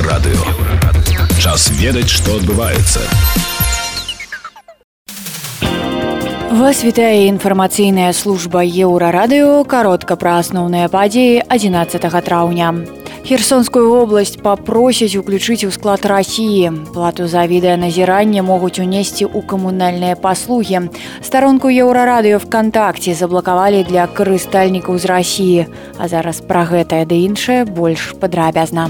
Еўрарадыё. Час ведаць, што адбываецца. Вас вітае інфармацыйная служба еўрарадыё каротка пра асноўныя падзеі 11 траўня. Херсонскую вобласць папросяць уключыць у склад рассіі. Плату за відэаназіранне могуць унесці ў камунальныя паслугі. Старонку еўрарадыё вКтакце заблакавалі для карыстальнікаў з рассіі. А зараз пра гэтае ды іншае больш падрабязна.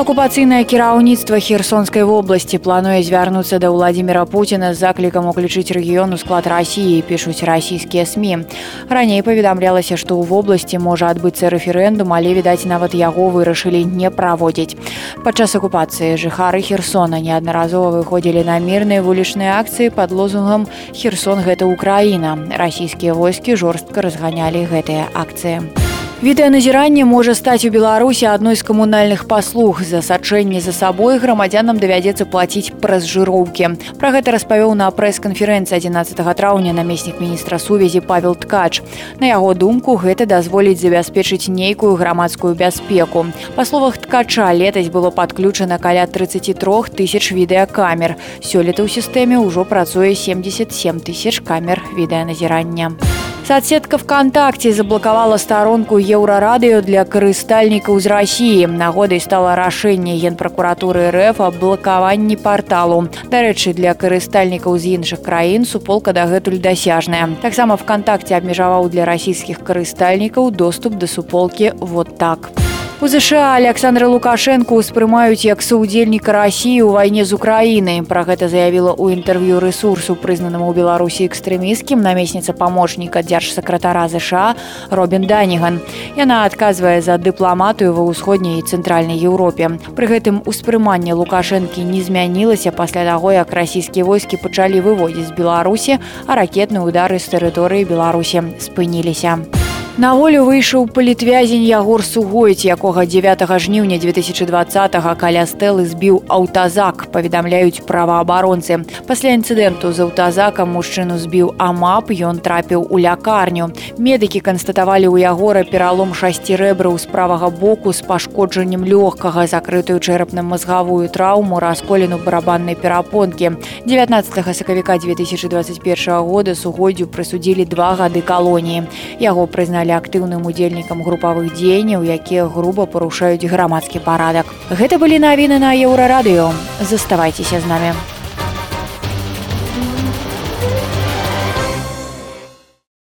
Акупацыйнае кіраўніцтва херсонскай вобласці плануе звярнуцца да ўладзіміра Пуціна з заклікам уключыць рэгіён у склад рассіі, пішуць расійскія СМі. Раней паведамлялася, што ў вобласці можа адбыцца рэферэндум, але відаць нават яго вырашылі не праводзіць. Падчас акупацыі жыхары Херсона неаднаразова выходзілі на мірныя вулічныя акцыі пад лозунгам Херсон гэта ўкраіна. Расійскія войскі жорстка разганялі гэтыя акцыі. Відэаназіранне можа стаць у Беларусі адной з камунальных паслуг. За сачэнне за сабой грамадзянам давядзецца плаціць праз жыроўкі. Пра гэта распавёў на прэс-канферэнцыі 11 траўня намеснік міністра сувязі Павел Ткач. На яго думку, гэта дазволіць забяспечыць нейкую грамадскую бяспеку. Па словах ткача летась было падключана каля 33 тысяч відэакамер. Сёлета ў сістэме ўжо працуе 77 тысяч камер відэаназірання. Соцсетка ВКонтакте заблокавала старонку еўрарадыё для карыстальнікаў з рассіі. Нагодай стала рашэнне генпракуратуры РФ аб блакаванні порталу. Дарэчы, для карыстальнікаў з іншых краін суполка дагэтуль дасяжная. Таксама ВКонтакте абмежаваў для расійскіх карыстальнікаў доступ да суполкі вот так. У ЗША Александра Лукашенко ўспрымаюць як саўдзельніка рассіі ў вайне з Украінай. Пра гэта заявіла ў інтэрв'ю рэсурсу прызнанаму ў Беларусі экстрэміскім намесніца памочніка дзяржсакратара ЗША Робін Даніган. Яна адказвае за дыпламатыю ва ўсходняй і цэнтральнай Еўропе. Пры гэтым успрыманне Лукашэнкі не змянілася пасля таго, як расійскія войскі пачалі выводзіць з Беларусі, а ракетныя ўдары з тэрыторыі Беларусі спыніліся. На волю выйшаў палітвязень Ягор Сугойць, якога 9 жніўня 2020 каля стэлы збіў аўтазак, паведамляюць праваабаронцы. Пасля інцыдэнту з аўтазакам мужчыну збіў амап, ён трапіў у лякарню. Медыкі канстатавалі ў ягора пералом шасці рэбраў з правага боку з пашкоджаннем лёгкага, закрытую чэрапна-мазгавую траўму, расколену барабаннай перапонкі. 19 сакавіка 2021 года сугоддзю прысудзілі два гады калоніі. Яго прызналі сталі актыўным удзельнікам групавых дзеянняў, якія груба парушаюць грамадскі парадак. Гэта былі навіны на еўрарадыё. Заставайцеся з намі.